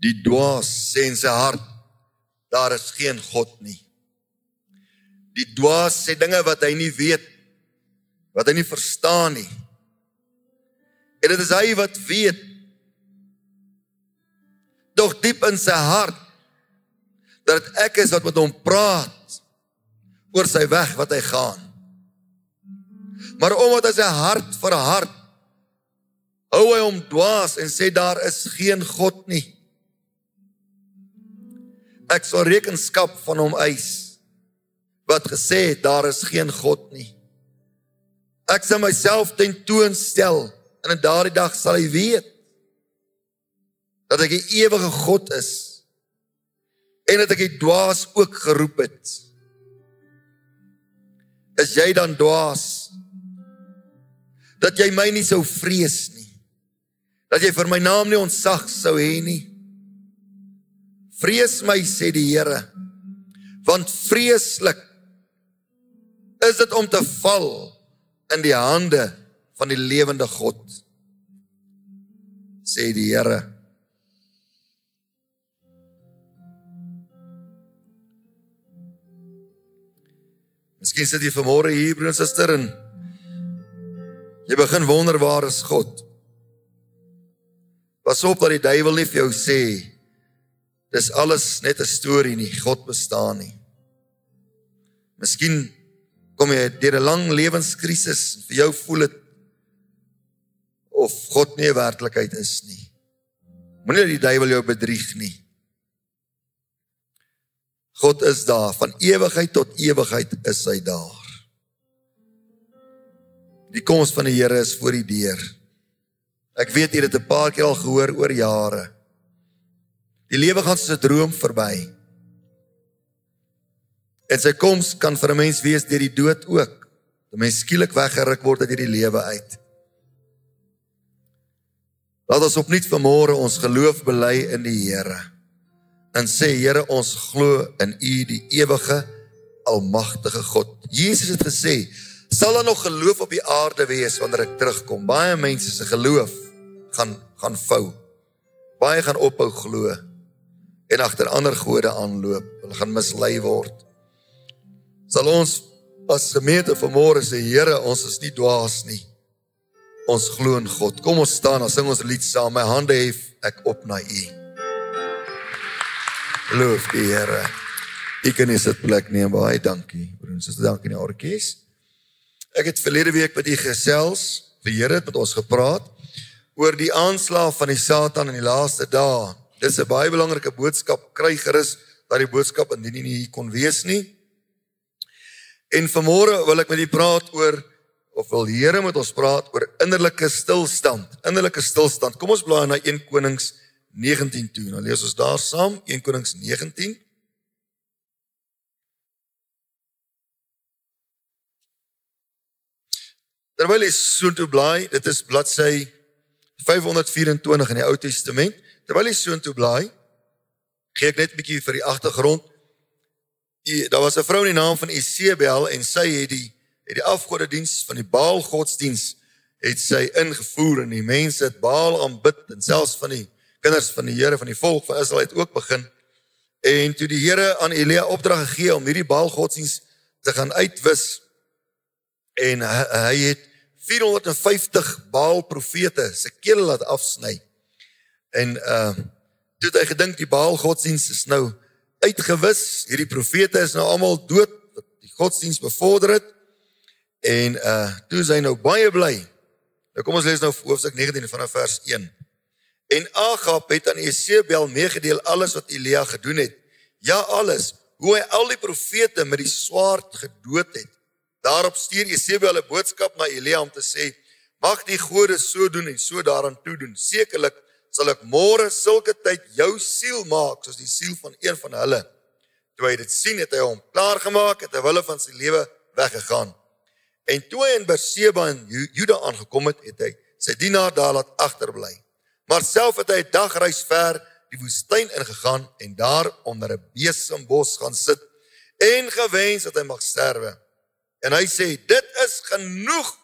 Die dwaas sê in sy hart daar is geen God nie. Die dwaas sê dinge wat hy nie weet wat hy nie verstaan nie. En dit is hy wat weet. Dog diep in sy hart dat ek is wat met hom praat oor sy weg wat hy gaan. Maar omdat hy sy hart vir hart hou hy hom dwaas en sê daar is geen God nie. Ek sal rekenskap van hom eis wat gesê het daar is geen God nie. Ek sal myself tentoonstel en in daardie dag sal hy weet dat ek die ewige God is en dat ek die dwaas ook geroep het. Is jy dan dwaas dat jy my nie sou vrees nie? Dat jy vir my naam nie ontsag sou hê nie? Vrees my sê die Here want vreeslik is dit om te val in die hande van die lewende God sê die Here. Miskien sit jy vanmôre hier broer en suster en jy begin wonder waar is God? Pas op dat die duiwel nie vir jou sê dis alles net 'n storie nie, God bestaan nie. Miskien kom jy deur 'n lang lewenskrisis en vir jou voel dit of God nie 'n werklikheid is nie. Moenie die duiwel jou bedrieg nie. God is daar van ewigheid tot ewigheid is hy daar. Die koms van die Here is voor die deur. Ek weet jy het dit 'n paar keer al gehoor oor jare. Die lewe gaan soos 'n droom verby. En sy koms kan vir 'n mens wees deur die dood ook. 'n Mens skielik weggeruk word uit hierdie lewe uit. Laat ons opnuut vanmôre ons geloof bely in die Here. En sê Here, ons glo in U die ewige almagtige God. Jesus het gesê, sal daar nog geloof op die aarde wees wanneer ek terugkom? Baie mense se geloof gaan gaan vou. Baie gaan ophou glo en agter ander gode aanloop. Hulle gaan mislei word. Sal ons as gemeente vanmôre sê Here, ons is nie dwaas nie. Ons glo in God. Kom ons staan, ons sing ons lied saam. My hande hef ek op na U. Loof die Here. Ek kan nie sit plek neem baie dankie. Broers, so dankie aan die orkes. Ek het verlede week met u gesels, die Here het met ons gepraat oor die aanslag van die Satan in die laaste dae. Dis 'n baie belangrike boodskap. Kry gerus dat die boodskap indien nie hier kon wees nie. En vanmôre wil ek met u praat oor of wil die Here met ons praat oor innerlike stilstand. Innerlike stilstand. Kom ons blaai na 1 Konings 19 toe. Nou lees ons daar saam 1 Konings 19. Terwyl jy so toe blaai, dit is bladsy 524 in die Ou Testament. Terwyl jy soontoe blaai, gee ek net 'n bietjie vir die agtergrond. Daar was 'n vrou in die naam van Isebel en sy het die het die afgodediens van die Baal godsdiens het sy ingevoer en die mense het Baal aanbid en selfs van die kinders van die Here van die volk van Israel het ook begin. En toe die Here aan Elia opdrag gegee om hierdie Baal godsdiens te gaan uitwis en hy, hy het 450 Baal profete se kele laat afsny. En uh toe het hy gedink die Baal godsdiens is nou uitgewis. Hierdie profete is nou almal dood wat die godsdiens bevorder het. En uh toe is hy nou baie bly. Nou kom ons lees nou hoofstuk 19 vanaf vers 1. En Agab het aan Jesebel meegedeel alles wat Elia gedoen het. Ja alles, hoe hy al die profete met die swaard gedood het. Daarop stuur Jesebel 'n boodskap na Elia om te sê: "Mag die gode so doen en so daaraan toe doen. Sekerlik sal ek môre sulke tyd jou siel maak soos die siel van een van hulle. Toe hy dit sien, het hy hom klaar gemaak en terwyl hy van sy lewe weggegaan. En toe hy in Berseba in Juda aangekom het, het hy sy dienaar daar laat agterbly. Maar self het hy 'n dagreis ver die woestyn ingegaan en daar onder 'n besembos gaan sit en gewens dat hy mag sterwe. En hy sê: "Dit is genoeg.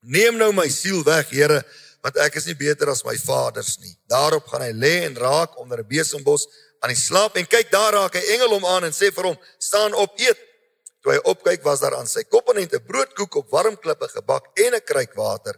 Neem nou my siel weg, Here, want ek is nie beter as my vaders nie. Daarop gaan hy lê en raak onder 'n besembos aan die slaap en kyk daar raak 'n engel hom aan en sê vir hom: "Staan op, eet." Toe hy opkyk, was daar aan sy komponent 'n broodkoek op warm klippe gebak en 'n kruik water.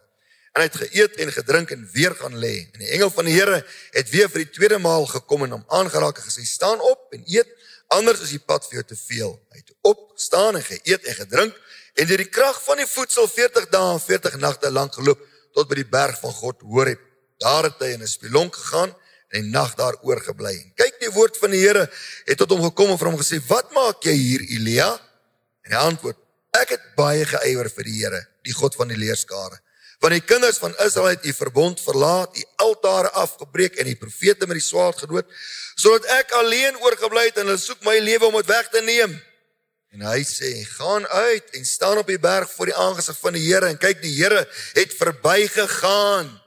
En hy het geëet en gedrink en weer gaan lê. En die engel van die Here het weer vir die tweede maal gekom en hom aangeraak en gesê: "Staan op en eet, anders is die pad vir jou te veel." Hy het opgestaan en geëet en gedrink en deur die krag van die voedsel 40 dae en 40 nagte lank geloop tot by die berg van God Horeb. Daar het hy in 'n spelonk gegaan en 'n nag daar oorgebly. Kyk, die woord van die Here het tot hom gekom en vir hom gesê: "Wat maak jy hier, Elia?" En hy antwoord: Ek het baie geëiwer vir die Here, die God van die leerskare. Want die kinders van Israel het u verbond verlaat, u altare afgebreek en die profete met die swaard gedood, sodat ek alleen oorgebly het en hulle soek my lewe om dit weg te neem. En hy sê: "Gaan uit en staan op die berg voor die aangesig van die Here en kyk, die Here het verbygegaan."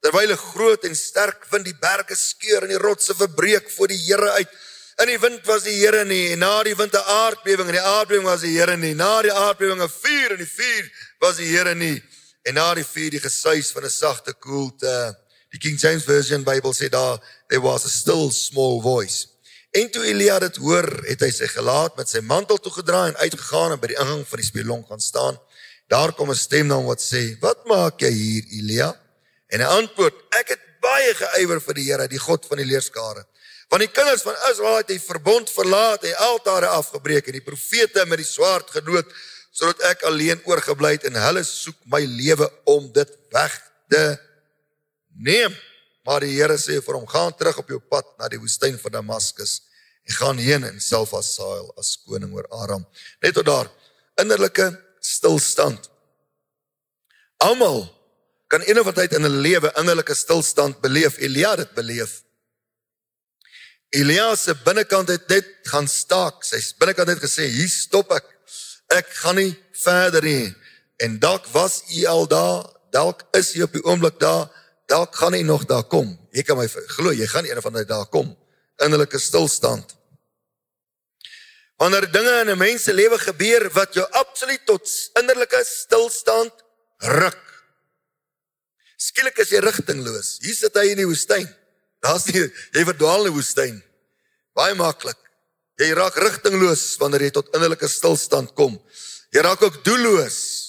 Terwyl 'n groot en sterk wind die berge skeur en die rotse verbreek voor die Here uit. In die wind was die Here nie en na die wind 'n aardbewing en die aardbewing was die Here nie. Na die aardbewing 'n vuur en die vuur was die Here nie. En na die vuur die gesuis van 'n sagte koelte. Die King James Version Bybel sê daar there was a still small voice. En toe Elia dit hoor, het hy sy gelaat met sy mantel toegedraai en uitgegaan en by die ingang van die spelonk gaan staan. Daar kom 'n stem na hom wat sê: "Wat maak jy hier, Elia?" En hy antwoord: "Ek het baie geëiwer vir die Here, die God van die leerskare. Want die kinders van Israel het hy verbond verlaat, hy altare afgebreek en die profete met die swaard gedood, sodat ek alleen oorgebly het en hulle soek my lewe om dit weg te neem." Maar die Here sê vir hom: "Gaan terug op jou pad na die woestyn van Damaskus en gaan heen en self as Saul as koning oor Aram." Net tot daar innerlike stilstand. Almal kan een of ander tyd in 'n lewe innerlike stilstand beleef. Elia het dit beleef. Elia se binnekant het net gaan staak. Sy binnekant het gesê: "Hier stop ek. Ek gaan nie verder nie." En dalk was u al daar, dalk is u op die oomblik daar dalk gaan hy nog daar kom. Jy kan my glo, jy gaan eendag van daai daar kom. Innerlike stilstand. Wanneer dinge in 'n mens se lewe gebeur wat jou absoluut tot innerlike stilstand ruk. Skielik is jy rigtingloos. Hier sit hy in die woestyn. Daar's nie jy verdwaal in die woestyn. Baie maklik. Jy raak rigtingloos wanneer jy tot innerlike stilstand kom. Jy raak ook doelloos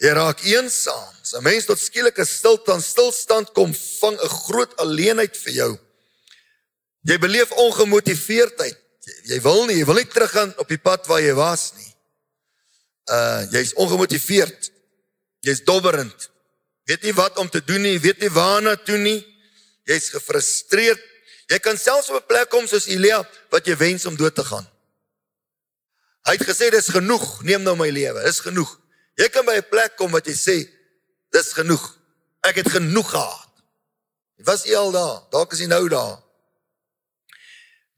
Jy raak eensaam. 'n Mens tot skielike stilstand, stilstand kom vang 'n groot alleenheid vir jou. Jy beleef ongemotiveerdheid. Jy, wil nie, jy wil nie teruggaan op die pad waar jy was nie. Uh jy's ongemotiveerd. Jy's dobberend. Weet nie wat om te doen nie, weet nie waarna toe nie. Jy's gefrustreerd. Jy kan selfs op 'n plek kom soos Elia wat jy wens om dood te gaan. Hy het gesê dis genoeg, neem nou my lewe, dis genoeg. Jy kan by 'n plek kom wat jy sê dis genoeg. Ek het genoeg gehad. Was jy al daar? Dalk is jy nou daar.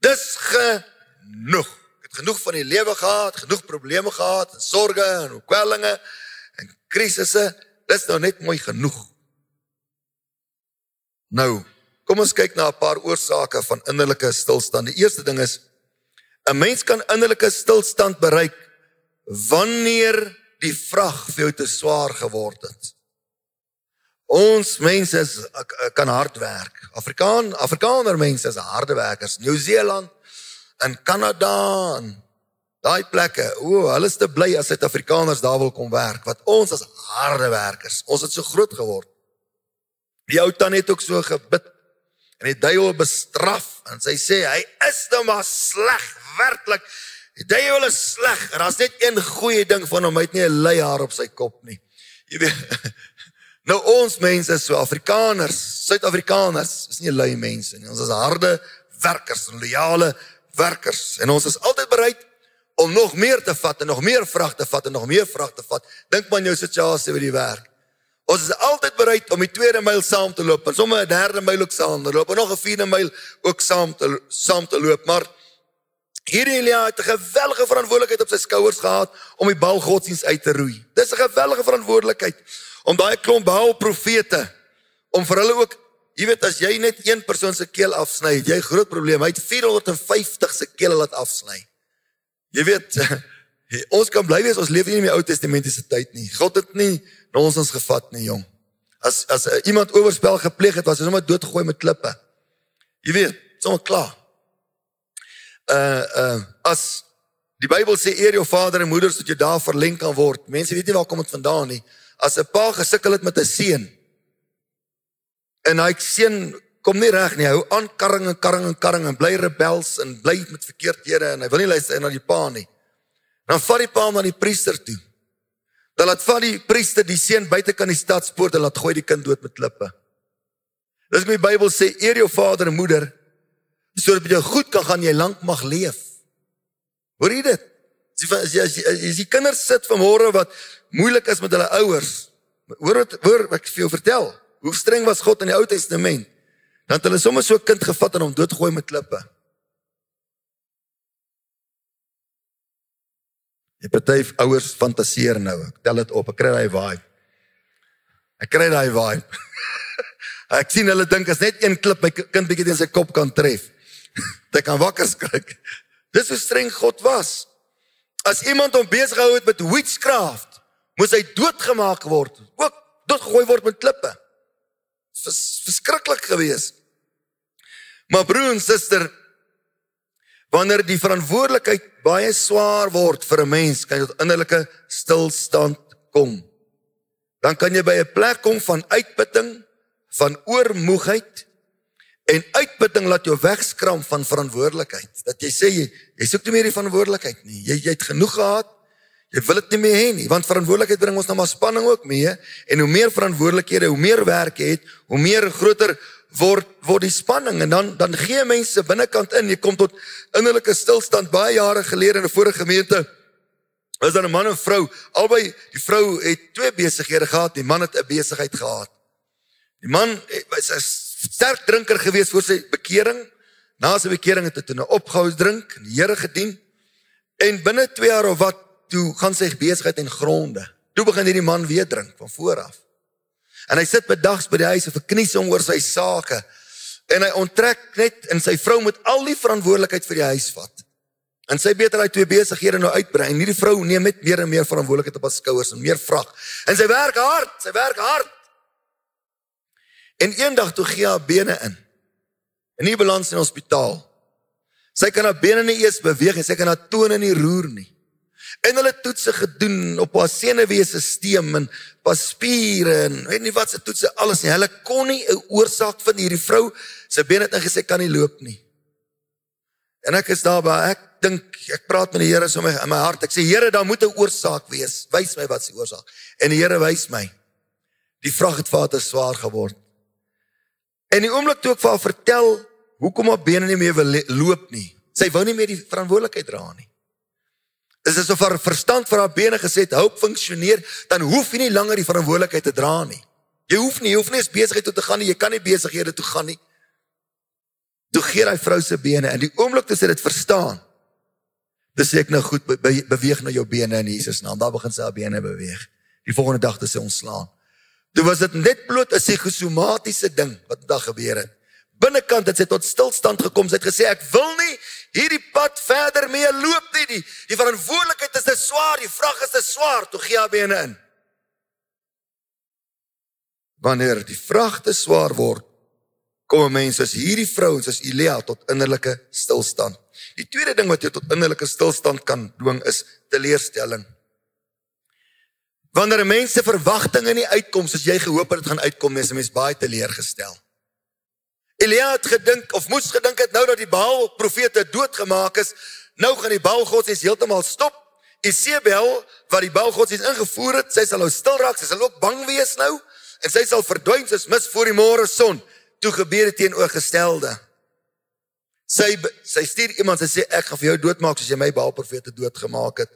Dis genoeg. Ek het genoeg van die lewe gehad, genoeg probleme gehad, sorges en kwellinge en krisisse. Dis nou net mooi genoeg. Nou, kom ons kyk na 'n paar oorsake van innerlike stilstand. Die eerste ding is 'n mens kan innerlike stilstand bereik wanneer die vrag vir jou te swaar geword het. Ons mense is, kan hard werk. Afrikaan, Afrikaner mense is harde werkers. Nieu-Seeland en Kanada en daai plekke. O, hulle is te bly as Suid-Afrikaners daar wil kom werk, want ons is harde werkers. Ons het so groot geword. Die ou tannie het ook so gebid en die duiwel bestraf en sy sê hy is nou maar sleg werklik. Die duiwel is sleg. Daar's net een goeie ding van hom, hy het nie 'n leihaar op sy kop nie. Jy weet. Nou ons mense so Afrikaners, Suid-Afrikaners, is nie lui mense nie. Ons is harde werkers, loyale werkers en ons is altyd bereid om nog meer te vat en nog meer vrag te vat en nog meer vrag te vat. Dink maar jou situasie by die werk. Ons is altyd bereid om die tweede myl saam te loop en sommer 'n derde myl ook saam te loop en nog 'n vierde myl ook saam te saam te loop, maar Hierdie Elia het 'n geweldige verantwoordelikheid op sy skouers gehad om die bal godsdiens uit te roei. Dis 'n geweldige verantwoordelikheid om daai klomp Baal profete om vir hulle ook, jy weet as jy net een persoon se keel afsny, jy groot probleem. Hy het 450 se keel laat afsny. Jy weet ons kan bly wees ons leef nie in die Ou Testamentiese tyd nie. God het nie na ons ons gevat nie, jong. As as uh, iemand oorspel gepleeg het, was hy sommer doodgegooi met klippe. Jy weet, sommer klaar. Uh uh as die Bybel sê eer jou vader en moeder sodat jy daar verleng kan word. Mense weet nie waar kom dit vandaan nie. As 'n pa gesukkel het met 'n seun en hy seun kom nie reg nie. Hy hou aan karring en karring en karring en bly rebels en bly met verkeerdhede en hy wil nie luister na die pa nie. Dan vat die pa hom na die priester toe. Dan laat vat die priester die seun buite kan die stadspoort en laat gooi die kind dood met klippe. Dis die Bybel sê, eer jou vader en moeder sodat jy goed kan gaan jy lank mag leef. Hoor jy dit? As jy as jy, as jy kinders sit vanmôre wat moeilik is met hulle ouers. Hoor wat hoor ek vir jou vertel. Hoe streng was God in die Ou Testament? Dan het hulle sommer so 'n kind gevat en hom doodgegooi met klippe. Die party ouers fantasieer nou. Ek tel dit op. Ek kry daai vibe. Ek kry daai vibe. ek sien hulle dink as net een klip my kind bietjie teen sy kop kan tref. Dit kan wakker skrik. Dis hoe streng God was. As iemand hom besig gehou het met witchcraft, moes hy doodgemaak word. Ook doodgegooi word met klippe. Dis verskriklik geweest. Maar broer en suster, wanneer die verantwoordelikheid baie swaar word vir 'n mens, kan jy tot innerlike stilstand kom. Dan kan jy by 'n plek kom van uitputting, van oormoegheid en uitputting laat jou wegskram van verantwoordelikheid. Dat jy sê jy, jy soek nie meer die verantwoordelikheid nie. Jy jy het genoeg gehad. Jy wil dit nie meer hê nie, want verantwoordelikheid bring ons nou maar spanning ook mee. En hoe meer verantwoordelikhede, hoe meer werk jy het, hoe meer groter word word die spanning. En dan dan gee mense binnekant in. Jy kom tot innerlike stilstand. Baie jare gelede in 'n vorige gemeente was daar 'n man en vrou. Albei die vrou het twee besighede gehad. Die man het 'n besigheid gehad. Die man was 'n sterk drinker gewees voor sy bekering na sy bekering het hy toe 'n opgehou drink en die Here gedien en binne 2 jaar of wat toe gaan sy besigheid en gronde toe begin hierdie man weer drink van voor af En hy sit bedags by die huis en verknies hom oor sy sake. En hy onttrek net en sy vrou moet al die verantwoordelikheid vir die huis vat. En sy beter hy twee besighede nou uitbrei. En hierdie vrou neem net meer en meer verantwoordelikheid op haar skouers en meer vrag. En sy werk hard, sy werk hard. En eendag toe gee haar bene in. En nie balans in die hospitaal. Sy kan haar bene nie eers beweeg en sy kan haar tone nie roer nie. En hulle toetse gedoen op haar senuweestelsel en pas spiere en weet nie wat se toetse alles nie. Hulle kon nie 'n oorsaak vind hierdie vrou se bene het ingesê kan nie loop nie. En ek is daar by ek dink ek praat met die Here so in my in my hart. Ek sê Here, daar moet 'n oorsaak wees. Wys my wat se oorsaak. En die Here wys my. Die vrag het vader swaar geword. En die oomblik toe ek vir haar vertel hoekom haar bene nie meer wil loop nie. Sy wou nie meer die verantwoordelikheid dra nie. Dis asof haar verstand vir haar bene gesê het, "Hoop funksioneer, dan hoef jy nie langer die verantwoordelikheid te dra nie. Jy hoef nie, jy hoef nie eens besigheid toe te gaan nie, jy kan nie besighede toe gaan nie." Toe gee hy vrou se bene en die oomblik toe sy dit verstaan, dis sê ek nou goed, be, be, beweeg na jou bene in Jesus naam. Daar begin sy haar bene beweeg. Die volgende dag het sy ontslaan. Toe was dit net bloot 'n psigosomatiese ding wat daar gebeur het. Binnekant het sy tot stilstand gekom. Sy het gesê ek wil nie hierdie pad verder mee loop nie. Die, die verantwoordelikheid is te swaar, die vrag is te swaar, toe gee haar bene in. Wanneer die vrag te swaar word, kom mense soos hierdie vrouens soos Elia tot innerlike stilstand. Die tweede ding wat jou tot innerlike stilstand kan dwing is teleurstelling. Wanneer mense verwagtinge nie uitkom soos jy gehoop het dit gaan uitkom, is 'n mens baie teleurgestel. Elia het gedink of moes gedink het nou dat die Baal profete doodgemaak is, nou gaan die Baal godsdienst heeltemal stop. Isebel wat die Baal godsdienst ingevoer het, sy sal nou stil raak, sy sal ook bang wees nou en sy sal verdwyn soos mis voor die môre son. Toe gebeur dit teenoorgestelde. Sy sy stuur iemand sy sê ek gaan vir jou doodmaak soos jy my Baal profete doodgemaak het.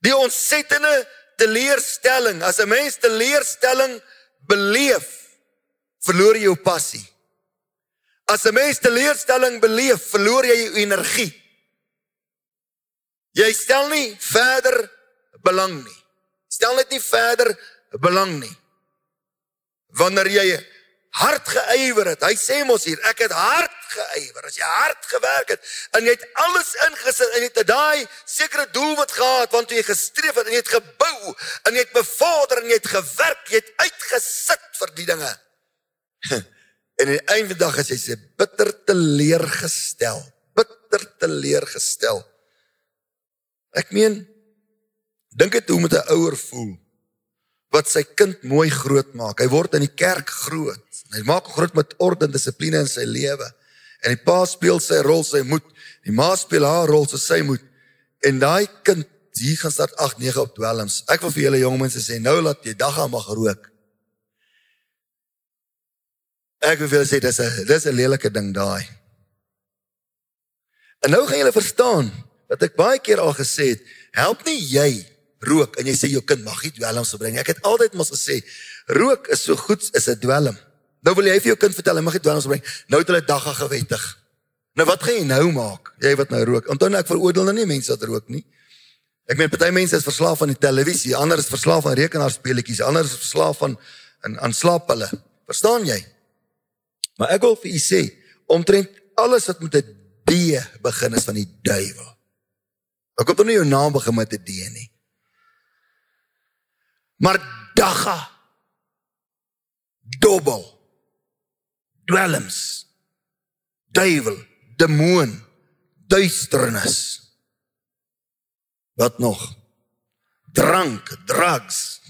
Die ontsettende teleurstelling, as 'n mens teleurstelling beleef, verloor jy jou passie. As 'n mens teleurstelling beleef, verloor jy jou energie. Jy stel nie verder belang nie. Stel net nie verder belang nie. Wanneer jy hard geywer het. Hy sê mos hier, ek het hard geywer. As jy hard gewerk het en jy het alles ingesit en jy het daai sekere doel wat gehad want jy gestreef het en jy het gebou en jy het bevorder en jy het gewerk, jy het uitgesit vir die dinge. En aan die einde dag is jy se bitter teleurgestel, bitter teleurgestel. Ek meen dink dit hoe moet 'n ouer voel wat sy kind mooi groot maak. Hy word in die kerk groot. Hy maak groot met orde en dissipline in sy lewe. En die pa speel sy rol, sy moet. Die ma speel haar rol, sy moet. En daai kind hier gaan start 8, 9 op dwelms. Ek wil vir julle jong mense sê, nou laat jy dagga mag rook. Ek wil sê dis 'n dis 'n lelike ding daai. En nou gaan julle verstaan dat ek baie keer al gesê het, help nie jy rook en jy sê jou kind mag nie dwelms bring nie. Ek het altyd mos gesê rook is so goed is 'n dwelm. Nou wil jy vir jou kind vertel hy mag nie dwelms bring. Nou het hulle dagga gewettig. Nou wat gaan jy nou maak? Jy wat nou rook. Onthou nou ek veroordeel nou nie mense wat rook nie. Ek meen party mense is verslaaf aan die televisie, ander is verslaaf aan rekenaarspeletjies, ander is verslaaf aan aan aan slaappille. Verstaan jy? Maar ek wil vir u sê, omtrent alles wat met 'n D begin is van die duiwel. Ek kom nie jou naam begin met 'n D nie. Maar dagga dobbel dwelms duiwel demoon duisternis. Wat nog? Drank drugs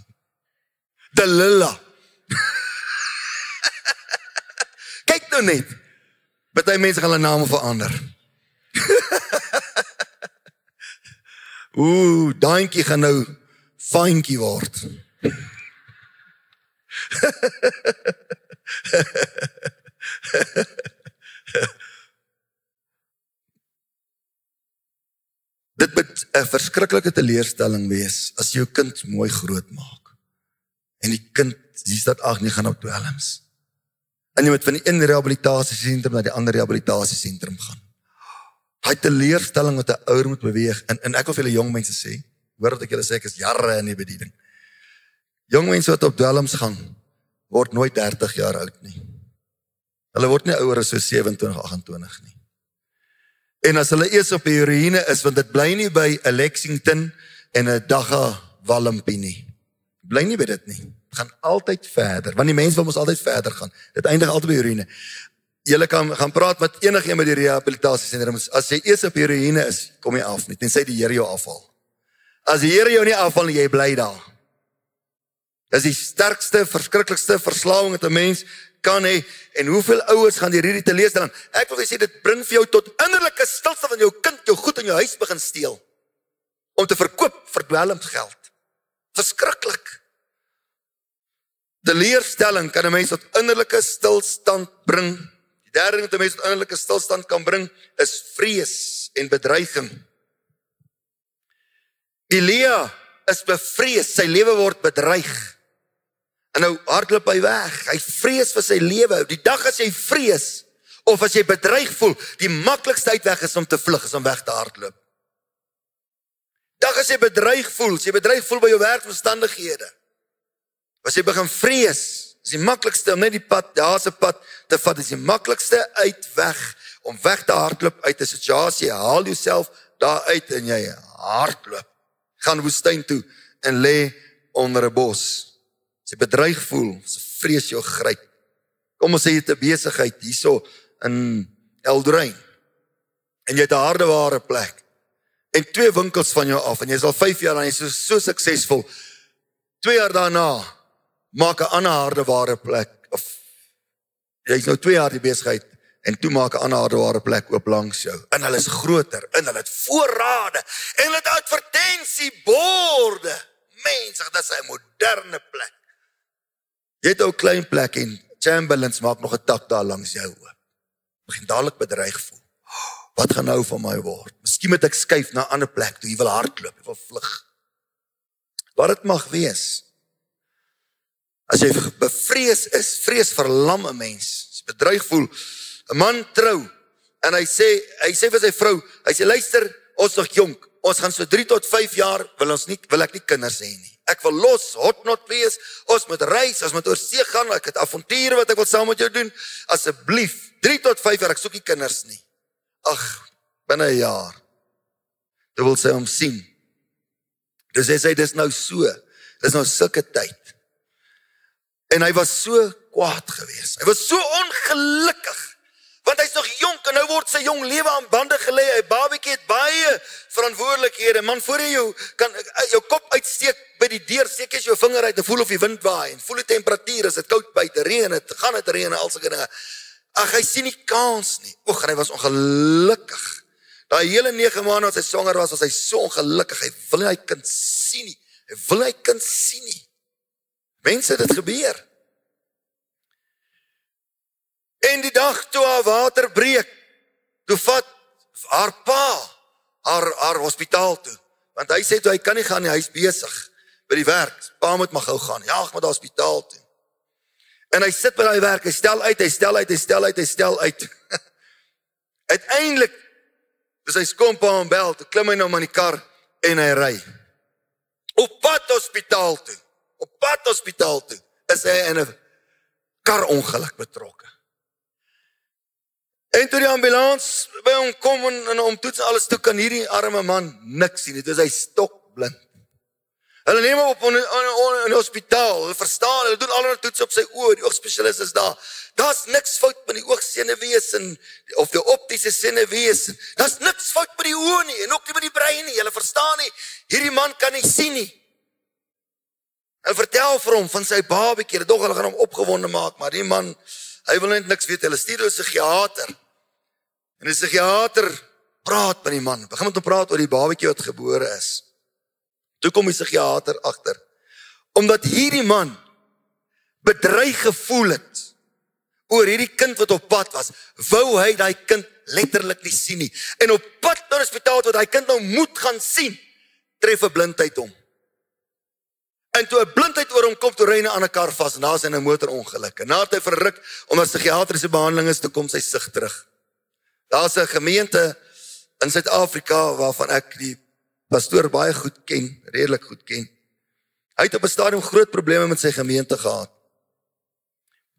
delilla kyk nou net. Baie mense gaan hulle name verander. Ooh daantjie gaan nou fynkie word. Dit moet 'n verskriklike teleurstelling wees as jou kind mooi groot maak. En die kind, dis dat ag nee gaan op dwelms. En jy moet van die een rehabilitasiesentrum na die ander rehabilitasiesentrum gaan. Daai teleurstelling wat 'n ouer moet beweeg en en ek wil vir julle jong mense sê, Hoor wat ek julle sê ek is jare in die bediening. Jong mense wat op dwelms gaan word nooit 30 jaar oud nie. Hulle word nie ouer as so 27, 28 nie. En as hulle eers op heroïne is want dit bly nie by 'n Lexington en 'n Dagga Walmpie nie. Bly nie by dit nie. Gaan altyd verder want die mense wil mos altyd verder gaan. Dit eindig altyd by heroïne. Julle kan gaan praat met enigiemand by die rehabilitasie sentrum as jy eers op heroïne is, kom jy af nie tensy die Here jou afhaal. As die Here jou nie afval nie, jy bly daar. Dis die sterkste, verskriklikste verslawing wat 'n mens kan hê. En hoeveel ouers gaan hierdie te lees dan? Ek wil sê dit bring vir jou tot innerlike stilte van jou kind jou goed in jou huis begin steel om te verkoop vir dwelmgeld. Verskriklik. Die leerstelling kan 'n mens tot innerlike stilstand bring. Die derde ding wat 'n mens tot innerlike stilstand kan bring is vrees en bedreiging. Elia is bevrees, sy lewe word bedreig. En nou hardloop hy weg. Hy vrees vir sy lewe. Die dag as jy vrees of as jy bedreig voel, die maklikste uitweg is om te vlug, is om weg te hardloop. Dag as jy bedreig voel, as jy bedreig voel by jou werkomstandighede. As jy begin vrees, is die maklikste om net die pad, daar's 'n pad te vat, is die maklikste uitweg om weg te hardloop uit 'n situasie. Haal jouself daar uit en jy hardloop gaan woestyn toe en lê onder 'n bos. As jy bedreig voel, as vrees jou gryp. Kom ons sê jy het 'n besigheid hierso in Eldrein. En jy het 'n hardeware plek. En twee winkels van jou af en jy's al 5 jaar aan jy so so suksesvol. 2 jaar daarna maak 'n ander hardeware plek of jy's nou 2 jaar die besigheid en toe maak ander hardeware plek oop langs jou. En hulle is groter, en hulle het voorrade en hulle het advertensieborde. Mense, dit is 'n moderne plek. Jy het ou klein plek en Chamberlains maak nog 'n tak daar langs jou oop. Begin dadelik bedreig voel. Wat gaan nou van my word? Miskien moet ek skuif na 'n ander plek toe. Jy wil hardloop, jy wil vlug. Wat dit mag wees. As jy bevrees is, vrees verlam 'n mens. As jy bedreig voel, 'n man trou en hy sê hy sê vir sy vrou, hy sê luister, ons is nog jonk. ons gaan so 3 tot 5 jaar wil ons nie wil ek nie kinders hê nie. Ek wil los, hotnot wees. Ons moet reis, ons moet oor see gaan, ek het avonture wat ek wil saam met jou doen. Asseblief, 3 tot 5 jaar, ek soek nie kinders nie. Ag, binne 'n jaar. Jy wil sy hom sien. Dis sê dis nou so. Dis nou sulke tyd. En hy was so kwaad geweest. Hy was so ongelukkig want hy's nog jonk en nou word sy jong lewe aan bande gelê. Hy babatjie het baie verantwoordelikhede. Man, voor jy jou kan eh, jou kop uitsteek by die deur, steek jy jou vinger uit en voel of die wind waai en voel die temperatuur, is dit koud buite, reën dit, gaan dit reën en al sulke dinge. Ag, hy sien nie kans nie. Oek, hy was ongelukkig. Daai hele 9 maande wat hy swanger was, was hy so ongelukkig. Hy wil nie hy kind sien nie. Hy wil hy kind sien nie. Mense, dit gebeur. En die dag toe haar water breek, toe vat haar pa haar haar hospitaal toe. Want hy sê toe hy kan nie gaan nie, hy's besig by die werk. Pa moet maar gou gaan. Ja, ek moet na hospitaal toe. En hy sit by daai werk, hy stel uit, hy stel uit, hy stel uit, hy stel uit. Uiteindelik dis hy kom pa hom bel, toe klim hy nou maar in die kar en hy ry. Op pad hospitaal toe. Op pad hospitaal toe is hy in 'n karongeluk betrokke. En toe die ambulans by hom kom en, en hom toets alles toe kan hierdie arme man niks sien nie. Dit is hy stokblind. Hulle neem hom op in 'n hospitaal. Hulle verstaan, hulle doen allerlei toetse op sy oë. Die oogspesialis is daar. Daar's niks fout met die oogsenuwees en of die optiese senuwees. Daar's niks fout met die oë nie en ook nie met die brein nie. Hulle verstaan nie. Hierdie man kan nie sien nie. Hulle vertel vir hom van sy babatjie. Dog hulle gaan hom opgewonde maak, maar die man Hy wil net niks weet. Hulle stuur 'n psigiater. En die psigiater praat met die man. Begin met hom praat oor die babatjie wat gebore is. Toe kom die psigiater agter. Omdat hierdie man bedreig gevoel het oor hierdie kind wat op pad was, wou hy daai kind letterlik nie sien nie. En op pad na die hospitaal waar hy kind nou moet gaan sien, tref 'n blindheid hom. En toe 'n blindheid oor hom kom toe ry 'n ander kar vas en daar's 'n motorongeluk. En na hy verruk omdat psigiatriese behandeling is, toe kom sy sig terug. Daar's 'n gemeente in Suid-Afrika waarvan ek die pastoor baie goed ken, redelik goed ken. Hy het op 'n stadium groot probleme met sy gemeente gehad.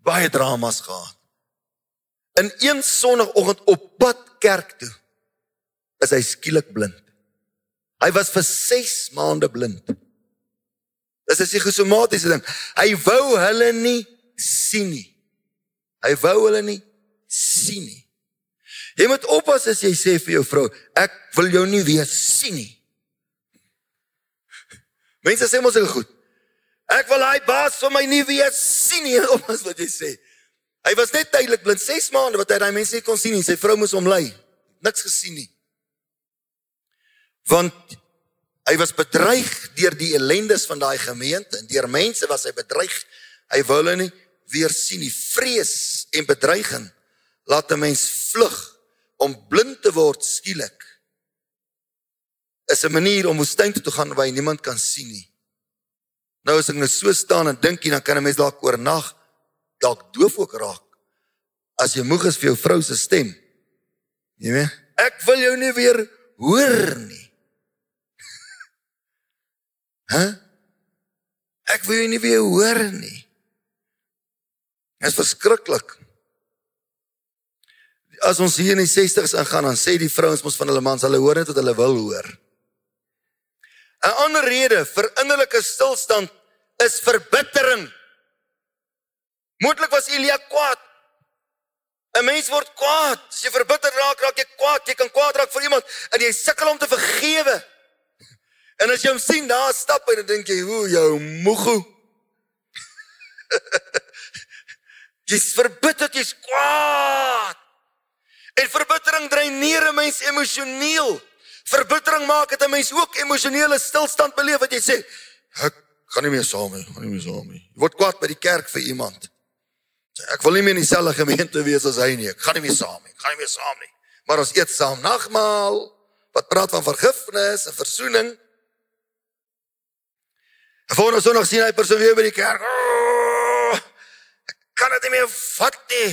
Baie dramas gehad. In een sonoggend op pad kerk toe is hy skielik blind. Hy was vir 6 maande blind. Dis 'n psigosomatiese ding. Hy wou hulle nie sien nie. Hy wou hulle nie sien nie. Jy moet oppas as jy sê vir jou vrou, ek wil jou nie weer sien nie. Mense sê mos ek goed. Ek wil hy baas vir my nie weer sien nie, oppas wat jy sê. Hy was net tydelik blind 6 maande wat hy daai mense nie kon sien nie. Sy vrou moes hom lei. Niks gesien nie. Want Hy was bedreig deur die ellendes van daai gemeente en deur mense was hy bedreig. Hy wou hulle nie weer sien nie. Vrees en bedreiging laat 'n mens vlug om blind te word skielik. Is 'n manier om woestyn toe te gaan waar jy niemand kan sien nie. Nou as ek nou so staan en dink jy dan kan 'n mens dalk oornag dalk doof ook raak. As jy moeg is vir jou vrou se stem. Jy weet, ek wil jou nie weer hoor nie. Hæ? Ek wil jou nie weer hoor nie. Dit is verskriklik. As ons hier in die 60's ingaan dan sê die vrouens mos van hulle mans, hulle hoor net wat hulle wil hoor. 'n Ander rede vir innerlike stilstand is verbittering. Moontlik was Elia kwaad. 'n Mens word kwaad. As jy verbitter raak, raak jy kwaad. Jy kan kwaad raak vir iemand en jy sukkel om te vergewe. En as jy hom sien daar stap en dan dink jy, "Hoe jou moegu." Jy's verbitterd, jy's kwaad. En verbittering dreineer 'n mens emosioneel. Verbittering maak dit 'n mens ook emosionele stilstand beleef wat jy sê, "Ek gaan nie meer saam nie, gaan nie meer saam nie." Jy word kwaad by die kerk vir iemand. "Ek wil nie meer in dieselfde gemeente wees as hy nie. Ek gaan nie meer saam nie. Ek gaan nie meer saam nie." Maar ons eet saam nagmaal wat praat van vergifnis en verzoening. En volgende Sondag sien hy persoon weer by die kerk. Oh, ek kan dit nie meer vat nie.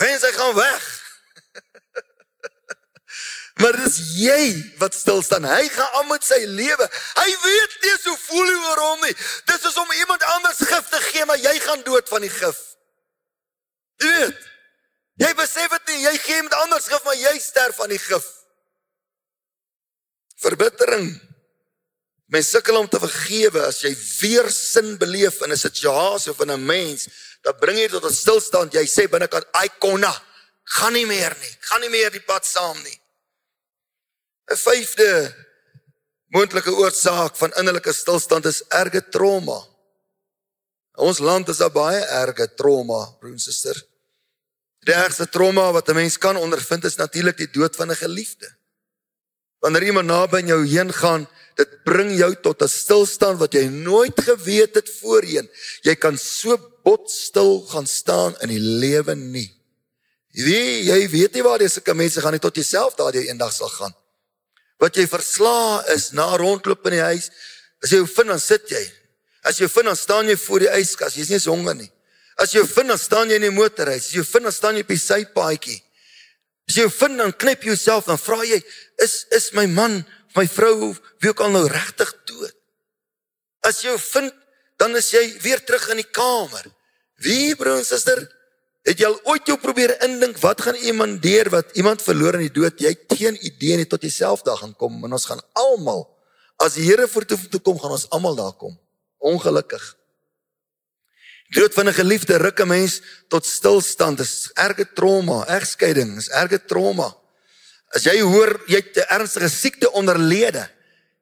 Wens hy gaan weg. maar dis jy wat stil staan. Hy gaan aan met sy lewe. Hy weet nie hoe voel hy oor hom nie. Dis is om iemand anders gif te gee, maar jy gaan dood van die gif. Jy weet. Jy besef dit nie, jy gee iemand anders gif, maar jy sterf van die gif. Verbittering. Mens sukkel om te vergewe as jy weer sin beleef in 'n situasie of in 'n mens, dan bring jy tot 'n stilstand. Jy sê binnekant, "I konna, gaan nie meer nie. Gaan nie meer die pad saam nie." 'n Vyfde moontlike oorsaak van innerlike stilstand is erge trauma. Ons land is daar baie erge trauma, broer en suster. Die ergste trauma wat 'n mens kan ondervind is natuurlik die dood van 'n geliefde. Wanneer iemand naby jou heen gaan, dit bring jou tot 'n stilstand wat jy nooit geweet het voorheen. Jy kan so bot stil gaan staan in die lewe nie. Wie jy weet nie waar jy sulke mense gaan nie tot jouself daardie eendag sal gaan. Wat jy versla is na rondloop in die huis. As jy jou vind dan sit jy. As jy vind dan staan jy voor die yskas. Jy's nie eens honger nie. As jy jou vind dan staan jy in die motorhuis. As jy jou vind dan staan jy op die sypaadjie. As jy jou vind dan knip jy jouself dan vra jy is is my man my vrou wie ook al nou regtig dood. As jy vind, dan is jy weer terug in die kamer. Wie broer en suster, het jy al ooit jou probeer indink wat gaan iemand deur wat iemand verloor in die dood? Jy het geen idee nie tot jouself daar gaan kom en ons gaan almal as die Here voor toe kom gaan ons almal daar kom. Ongelukkig. Dood van 'n geliefde ruk 'n mens tot stilstand. Dit is erge trauma, egskeiding, is erge trauma. As jy hoor jy het 'n ernstige siekte onderlede,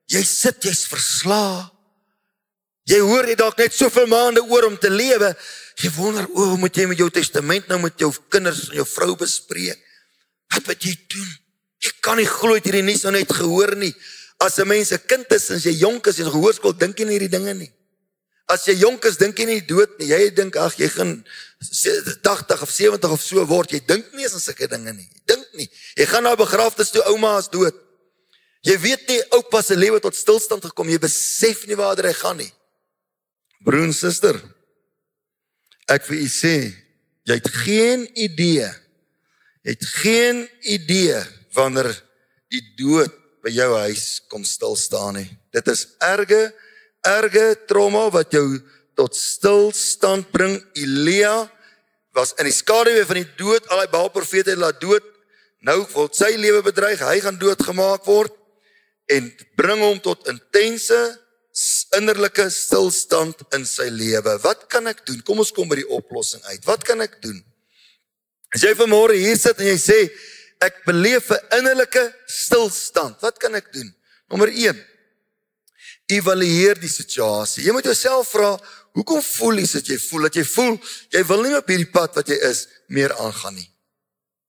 jy sit jy's verslaa. Jy hoor jy dalk net soveel maande oor om te lewe. Jy wonder o, hoe moet jy met jou testament nou met jou kinders en jou vrou bespreek? Wat moet jy doen? Jy kan nie glo dit hierdie nuus nou net gehoor nie. As 'n mens 'n kind is en jy jonk is en gehoorskool dink jy nie hierdie dinge nie. As jy jonk is, dink jy nie dood nie. Jy dink ag jy gaan 80 of 70 of so word. Jy dink nie eens aan sulke dinge nie. Jy nie. Jy gaan na 'n begrafnis toe ouma is dood. Jy weet nie oupa se lewe tot stilstand gekom. Jy besef nie waar hy gaan nie. Broer en suster, ek vir u sê, jy het geen idee. Jy het geen idee wanneer die dood by jou huis kom stil staan nie. Dit is erge erge trauma wat jou tot stilstand bring. Elia was in die skaduwee van die dood. Al die Baal profete het laat dood. Nou word sy lewe bedreig. Hy gaan doodgemaak word en bring hom tot intense innerlike stilstand in sy lewe. Wat kan ek doen? Kom ons kom by die oplossing uit. Wat kan ek doen? As jy vanmôre hier sit en jy sê ek beleef 'n innerlike stilstand, wat kan ek doen? Nommer 1 evalueer die situasie. Jy moet jouself vra, hoekom voel jy dat jy voel dat jy voel jy wil nie op hierdie pad wat jy is meer aangaan nie.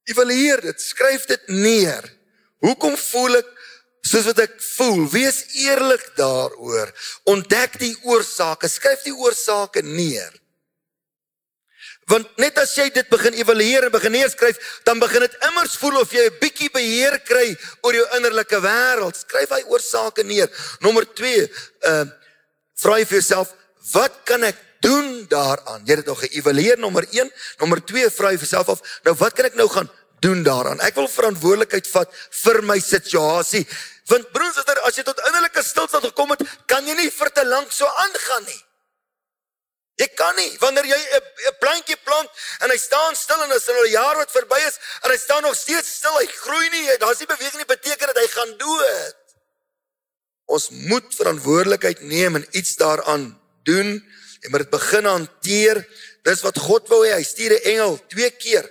Evalueer dit, skryf dit neer. Hoekom voel ek soos wat ek voel? Wees eerlik daaroor. Ontdek die oorsake, skryf die oorsake neer. Want net as jy dit begin evalueer en begin neerskryf, dan begin dit immers voel of jy 'n bietjie beheer kry oor jou innerlike wêreld. Skryf hy oorsake neer. Nommer 2, ehm uh, vra jy vir jouself, wat kan ek doen daaraan? Jy het dit al geëvalueer nommer 1, nommer 2 vra jy vir jouself af, nou wat kan ek nou gaan doen daaraan? Ek wil verantwoordelikheid vat vir my situasie. Want broers, as jy tot innerlike stilstand gekom het, kan jy nie vir te lank so aangaan nie. Jy kan nie wanneer jy 'n plantjie plant en hy staan stil en as er 'n jaar wat verby is en hy staan nog steeds stil, hy groei nie, daar's nie beweging nie, beteken dit hy gaan dood. Ons moet verantwoordelikheid neem en iets daaraan doen en moet dit begin hanteer. Dis wat God wou hê. Hy stuur 'n engel twee keer.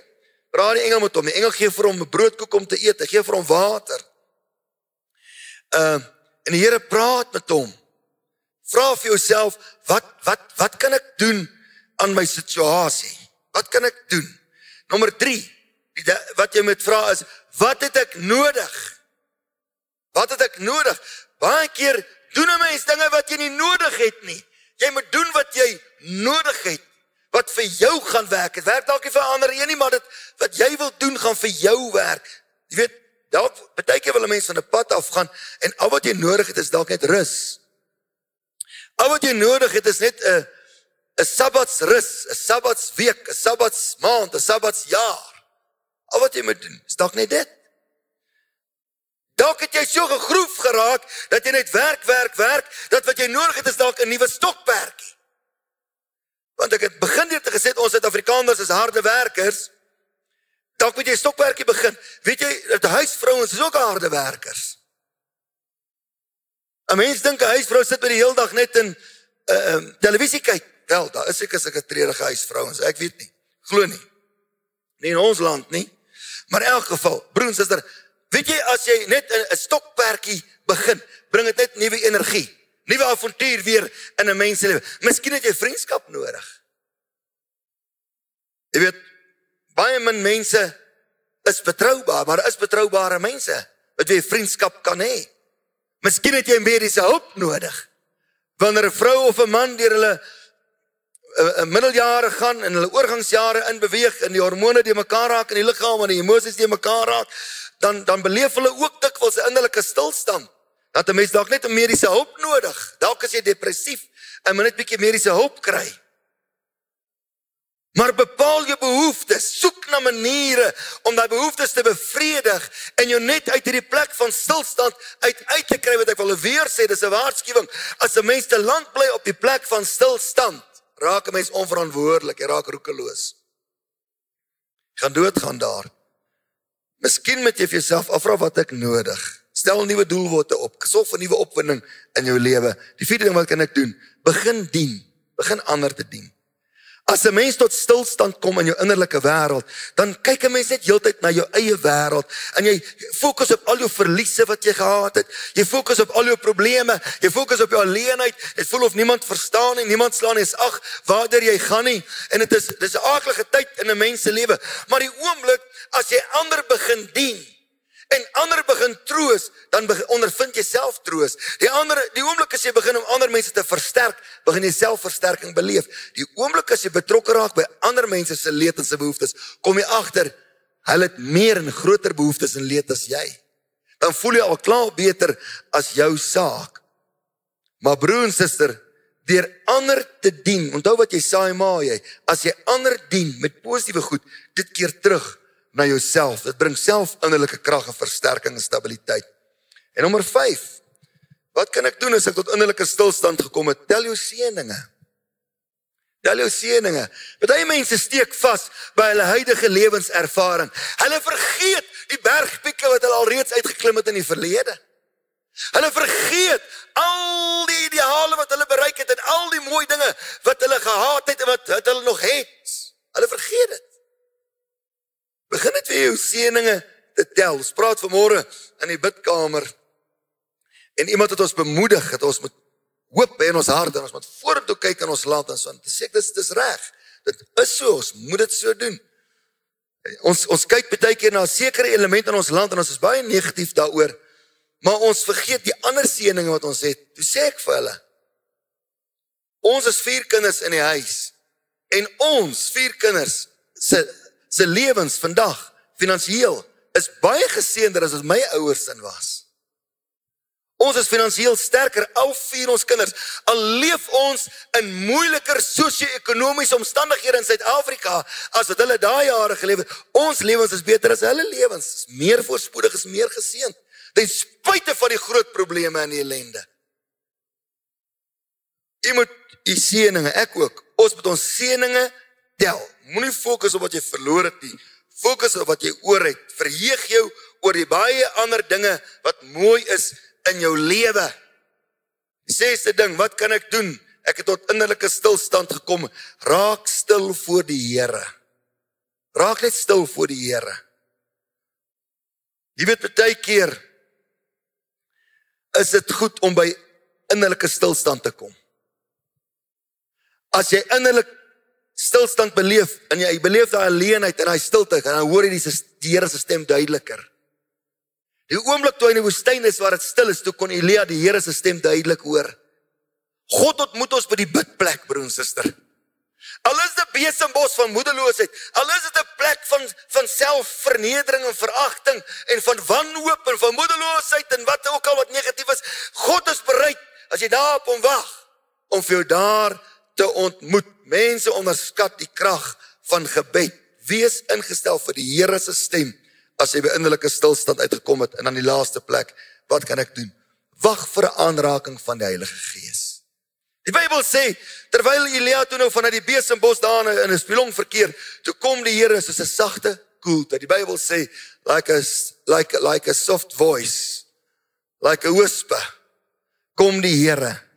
Praat die engel met hom. Die engel gee vir hom 'n broodkoek om te eet. Hy gee vir hom water. Uh en die Here praat met hom. Vra vir jouself, wat wat wat kan ek doen aan my situasie? Wat kan ek doen? Nommer 3. Wat jy moet vra is, wat het ek nodig? Wat het ek nodig? Baie keer doen 'n mens dinge wat jy nie nodig het nie. Jy moet doen wat jy nodig het wat vir jou gaan werk. Dit werk dalk nie vir ander een nie, maar dit wat jy wil doen gaan vir jou werk. Jy weet, dalk baie keer wil 'n mens van 'n pad af gaan en al wat jy nodig het is dalk net rus. Al wat jy nodig het is net 'n 'n Sabbatsrus, 'n Sabbatsweek, 'n Sabbatsmaand, 'n Sabbatsjaar. Al wat jy moet doen is dalk net dit. Dalk het jy so gegroef geraak dat jy net werk, werk, werk, dat wat jy nodig het is dalk 'n nuwe stokperdjie. Want ek het begin deur te gesê ons Suid-Afrikaners is harde werkers. Dalk moet jy stokperdjie begin. Weet jy dat huisvrouens is ook harde werkers. 'n Mens dink 'n huisvrou sit by die hele dag net in uh, eh, um, televisie kyk. Wel, daar is seker sulke treurige huisvrouens. Ek weet nie. Glo nie. Nie in ons land nie. Maar in elk geval, broers en susters, weet jy as jy net 'n stokperdjie begin, bring dit net nuwe energie, nuwe avontuur weer in 'n mens se lewe. Miskien het jy vriendskap nodig. Jy weet, baie min mense is betroubaar, maar is betroubare mense wat jy vriendskap kan hê. Miskien het jy mediese hulp nodig. Wanneer 'n vrou of 'n man deur hulle 'n middeljare gaan en hulle oorgangsjare in beweeg en die hormone die mekaar raak in die liggaam en die emosies die mekaar raak, dan dan beleef hulle ook dikwels 'n innerlike stilstand. Dat 'n mens dalk net 'n mediese hulp nodig. Dalk as jy depressief 'n bietjie mediese hulp kry. Maar bepaal jou behoeftes, soek na maniere om daai behoeftes te bevredig en jou net uit hierdie plek van stilstand uit uit te kry wat ek wil weer sê, dis 'n waarskuwing. As 'n mens te lank bly op die plek van stilstand, raak 'n mens onverantwoordelik, jy raak roekeloos. Jy gaan doodgaan daar. Miskien moet jy vir jouself afvra wat ek nodig. Stel nuwe doelwitte op. Sorg vir nuwe opwinding in jou lewe. Die vierde ding wat kan ek doen? Begin dien. Begin ander te dien. As 'n mens tot stilstand kom in jou innerlike wêreld, dan kyk 'n mens net heeltyd na jou eie wêreld en jy fokus op al jou verliese wat jy gehad het. Jy fokus op al jou probleme, jy fokus op jou alleenheid. Dit voel of niemand verstaan nie, niemand slaan nie. Ag, waarder jy gaan nie en dit is dis 'n aardige tyd in 'n mens se lewe. Maar die oomblik as jy ander begin dien, en ander begin troos, dan begin ondervind jy self troos. Die ander die oomblik as jy begin om ander mense te versterk, begin jy selfversterking beleef. Die oomblik as jy betrokke raak by ander mense se leed en se behoeftes, kom jy agter hulle het meer en groter behoeftes en leed as jy. Dan voel jy al klaar beter as jou saak. Maar broer en suster, deur ander te dien, onthou wat jy saai maar jy, as jy ander dien met positiewe goed, dit keer terug na jouself. Dit bring self innerlike krag en versterking en stabiliteit. En nommer 5. Wat kan ek doen as ek tot innerlike stilstand gekom het? Tel jou seëninge. Tel jou seëninge. Party mense steek vas by hulle huidige lewenservaring. Hulle vergeet die bergpieke wat hulle alreeds uitgeklim het in die verlede. Hulle vergeet al die ideale wat hulle bereik het en al die mooi dinge wat hulle gehad het en wat, wat hulle nog het. Hulle vergeet dit. Begin net weer jou seëninge te tel. Ons praat vanmôre in die bidkamer. En iemand het ons bemoedig dat ons moet hoop in ons hart en ons moet vorentoe kyk in ons land en so. Dit sê dis dis reg. Dit is so, ons moet dit so doen. Ons ons kyk baie keer na sekere element in ons land en ons is baie negatief daaroor. Maar ons vergeet die ander seëninge wat ons het. Toe sê ek vir hulle. Ons is vier kinders in die huis en ons vier kinders se se lewens vandag finansiëel is baie geseënder as wat my ouers in was. Ons is finansiëel sterker al vier ons kinders. Al leef ons in moeiliker sosio-ekonomiese omstandighede in Suid-Afrika as wat hulle daai jare geleef het. Ons lewens is beter as hulle lewens. Is meer voorspoedig, is meer geseënd. Ten spyte van die groot probleme en die ellende. Jy moet u seëninge, ek ook. Ons moet ons seëninge tel. Moenie fokus op wat jy verloor het nie. Fokus op wat jy oor het. Verheug jou oor die baie ander dinge wat mooi is in jou lewe. Sesde ding, wat kan ek doen? Ek het tot innerlike stilstand gekom. Raak stil voor die Here. Raak net stil voor die Here. Jy weet baie keer is dit goed om by innerlike stilstand te kom. As jy innerlik stilstand beleef en jy beleef daai alleenheid en daai stilte en dan hoor jy die, Here se stem duideliker. Die oomblik toe hy in die woestyn is waar dit stil is, toe kon Elia die Here se stem duidelik hoor. God ontmoet ons by die bidplek, broer en suster. Al is dit besembos van moedeloosheid, al is dit 'n plek van van selfvernedering en veragting en van wanhoop en van moedeloosheid en wat ook al wat negatief is, God is bereid as jy daar op hom wag om vir jou daar te ontmoet. Mense onderskat die krag van gebed. Wees ingestel vir die Here se stem as jy by innerlike stilstand uitgekom het en dan die laaste plek, wat kan ek doen? Wag vir 'n aanraking van die Heilige Gees. Die Bybel sê terwyl Elia toe nou vanuit die besembos daar in 'n spilong verkeer, toe kom die Here soos 'n sagte koelte. Die Bybel sê like a like like a soft voice, like a whisper. Kom die Here.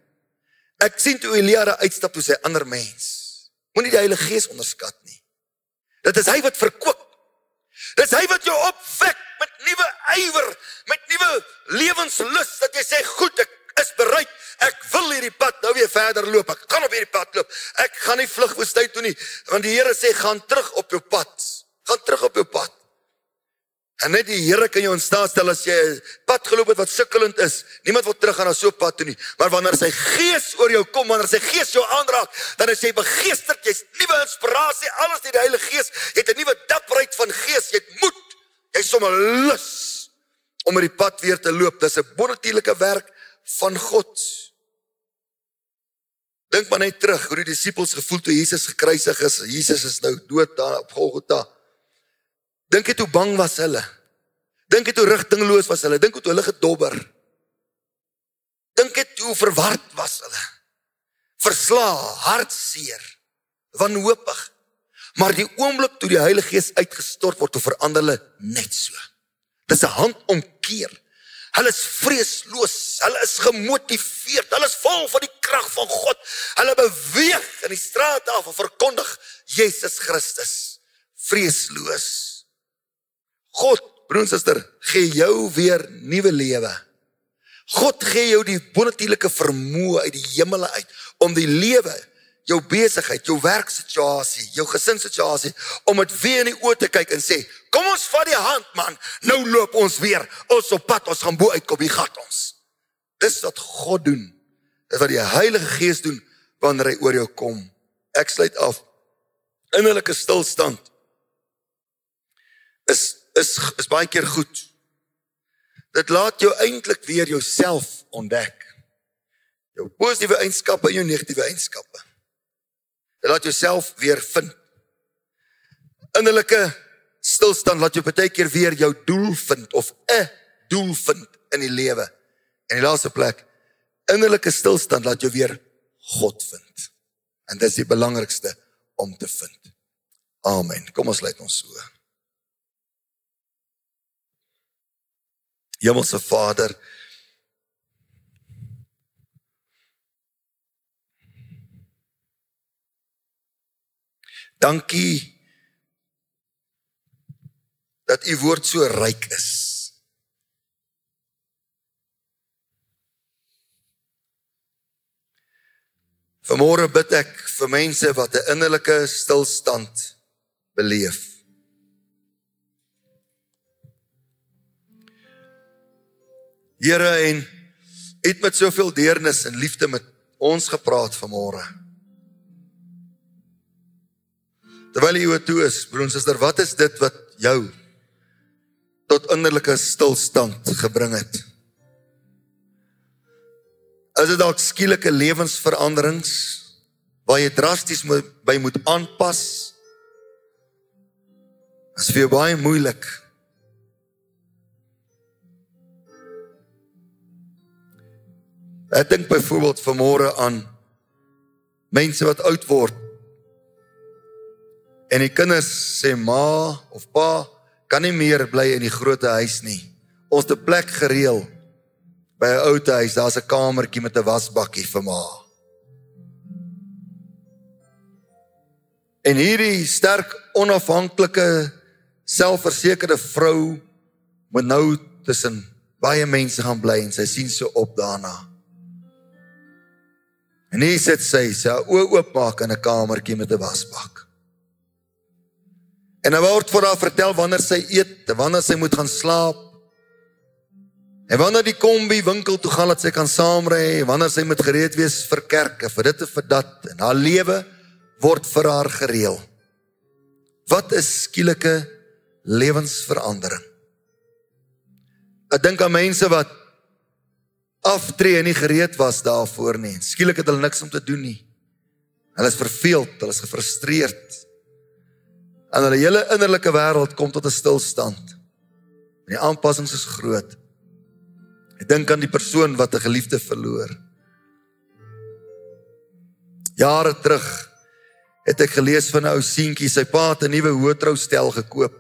Ek sien toe Elia daar uitstap toe sy ander mens. Moenie die Heilige Gees onderskat nie. Dit is hy wat verkoop. Dit is hy wat jou opwek met nuwe ywer, met nuwe lewenslus dat jy sê goed, ek is bereid. Ek wil hierdie pad nou weer verder loop. Ek gaan op hierdie pad loop. Ek gaan nie vlug woestyn toe nie, want die Here sê gaan terug op jou pad. Gaan terug op jou pad. En net die Here kan jou in staat stel as jy 'n pad geloop het wat sukkelend is. Niemand wil teruggaan na so 'n pad toe nie. Maar wanneer sy gees oor jou kom, wanneer sy gees jou aanraak, dan is jy begeesterd, jy's nuwe inspirasie, alles deur die Heilige Gees. Jy het 'n nuwe dapperheid van gees, jy het moed. Jy's sommer lus om op die pad weer te loop. Dis 'n bonatuurlike werk van God. Dink maar net terug hoe die disippels gevoel toe Jesus gekruisig is. Jesus is nou dood daar op Golgotha. Dink jy hoe bang was hulle? Dink jy hoe rigtingloos was hulle? Dink hoe hulle gedobber. Dink jy hoe verward was hulle? Verslae, hartseer, wanhoopig. Maar die oomblik toe die Heilige Gees uitgestort word, toe verander hulle net so. Dis 'n handomkeer. Hulle is vreesloos, hulle is gemotiveerd, hulle is vol van die krag van God. Hulle beweeg in die strate af en verkondig Jesus Christus. Vreesloos. God, broer en suster, gee jou weer nuwe lewe. God gee jou die bonatuurlike vermoë uit die hemele uit om die lewe, jou besigheid, jou werksituasie, jou gesinssituasie om dit weer in die oë te kyk en sê, "Kom ons vat die hand, man. Nou loop ons weer. Ons op pad, ons gaan bo uitkom, hier gaan ons." Dis wat God doen. Dis wat die Heilige Gees doen wanneer hy oor jou kom. Ek sluit af. Innerlike stilstand is is is baie keer goed. Dit laat jou eintlik weer jouself ontdek. Jou positiewe eienskappe en jou negatiewe eienskappe. Dit laat jouself weer vind. Innerlike stilstand laat jou baie keer weer jou doel vind of 'n doel vind in die lewe. En die laaste plek, innerlike stilstand laat jou weer God vind. En dit is die belangrikste om te vind. Amen. Kom ons lê ons so. Hemelse Vader. Dankie dat u woord so ryk is. Vanmôre bid ek vir mense wat 'n innerlike stilstand beleef. Here en het met soveel deernis en liefde met ons gepraat vanmôre. Terwyl jy toe is, broer en suster, wat is dit wat jou tot innerlike stilstand gebring het? Is dit dalk skielike lewensveranderings waar jy drasties by moet aanpas? Dit is vir jou baie moeilik Ek dink byvoorbeeld vanmôre aan mense wat oud word. En die kinders sê ma of pa kan nie meer bly in die groot huis nie. Ons het 'n plek gereël by 'n ou huis. Daar's 'n kamertjie met 'n wasbakkie vir ma. En hierdie sterk onafhanklike selfversekerde vrou moet nou tussen baie mense gaan bly en sy sien so op daarna. En hier sit sy, sy oë oopmaak in 'n kamertjie met 'n wasbak. En hy word vir haar vertel wanneer sy eet, wanneer sy moet gaan slaap. En wanneer die kombi winkel toe gaan dat sy kan saamry, wanneer sy moet gereed wees vir kerk, vir dit en vir dat. En haar lewe word vir haar gereël. Wat is skielike lewensverandering? Ek dink aan mense wat aftree en nie gereed was daarvoor nie. Skielik het hulle niks om te doen nie. Hulle is verveeld, hulle is gefrustreerd. En hulle hele innerlike wêreld kom tot 'n stilstand. Die aanpassings is groot. Ek dink aan die persoon wat 'n geliefde verloor. Jare terug het ek gelees van 'n ou seentjie, sy pa het 'n nuwe hoëtroustel gekoop.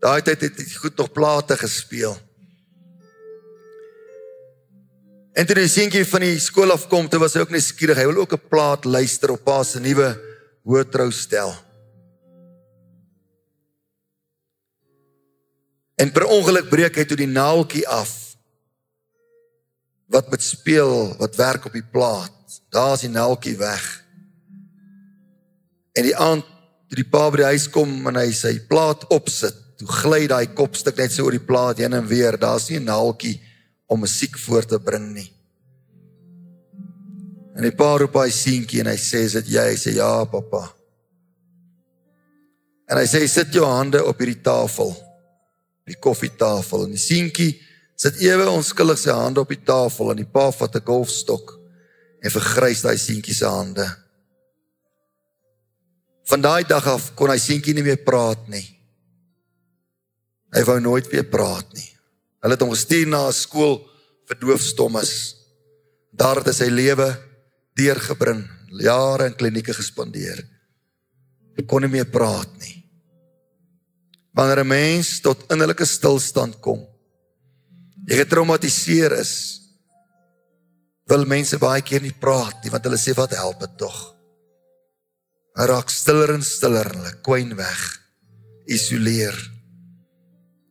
Daai tyd het hy goed nog plate gespeel. En toe die seentjie van die skool af kom, toe was hy ook net skieurig. Hy wil ook 'n plaat luister op pa se nuwe hoëtroustel. En per ongeluk breek hy toe die naaltjie af wat met speel wat werk op die plaat. Daar is die naaltjie weg. En die aand toe die pa by die huis kom en hy sy plaat opsit, toe gly daai kopstuk net so oor die plaat heen en weer. Daar's nie 'n naaltjie om musiek voor te bring nie. En die pa roep hy seentjie en hy sê, "Is dit jy?" Hy sê, "Ja, pappa." En hy sê, "Sit jou hande op hierdie tafel." Die koffietafel en die seentjie sit ewe onskuldig sy hande op die tafel en die pa vat 'n golfstok en vergrys daai seentjie se hande. Van daai dag af kon hy seentjie nie meer praat nie. Hy wou nooit weer praat nie. Hulle het hom gestuur na 'n skool vir doofstommes. Daar het hy sy lewe deurgebring, jare in klinieke gespandeer. Hy kon nie meer praat nie. Wanneer 'n mens tot innerlike stilstand kom, jy getraumatiseer is wil mense baie keer nie praat nie want hulle sê wat help dit tog hy raak stiller en stiller hulle kwyn weg isoleer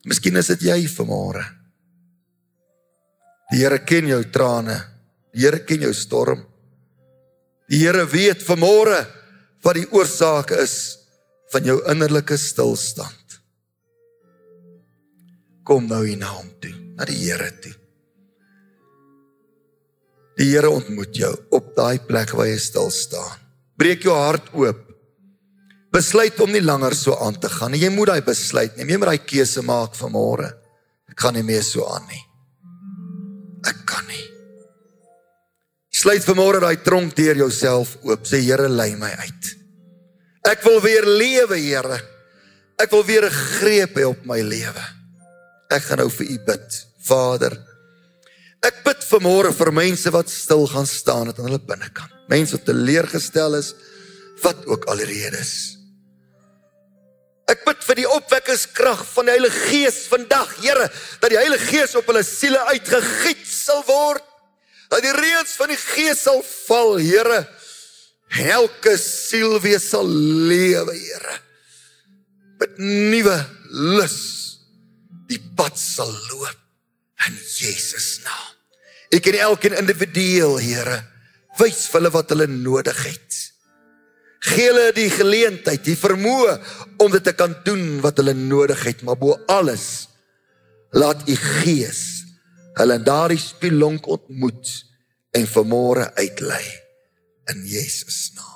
miskien is dit jy vanmôre die Here ken jou trane die Here ken jou storm die Here weet vanmôre wat die oorsaak is van jou innerlike stilstand kom nou hier na hom toe na die Here toe. Die Here ontmoet jou op daai plek waar jy stil staan. Breek jou hart oop. Besluit om nie langer so aan te gaan nie. Jy moet daai besluit neem. Jy moet daai keuse maak van môre. Ek kan nie meer so aan nie. Ek kan nie. Sluit vanmôre daai tronk deur jouself oop. Sê Here, lei my uit. Ek wil weer lewe, Here. Ek wil weer 'n greep hê op my lewe. Ek gaan nou vir u bid, Vader. Ek bid vanmôre vir mense wat stil gaan staan het aan hulle binnekant. Mense wat teleurgestel is, wat ook al die rede is. Ek bid vir die opwekkingskrag van die Heilige Gees vandag, Here, dat die Heilige Gees op hulle siele uitgegiet sal word. Dat die reëns van die Gees sal val, Here. Elke siel weer sal lewe, Here. Met nuwe lus die pad sal loop in Jesus naam. Ek en elkeen individueel, Here, wys vir hulle wat hulle nodig het. Gee hulle die geleentheid, die vermoë om dit te kan doen wat hulle nodig het, maar bo alles laat u Gees hulle daardie spilonk ontmoet en vermore uitlei in Jesus naam.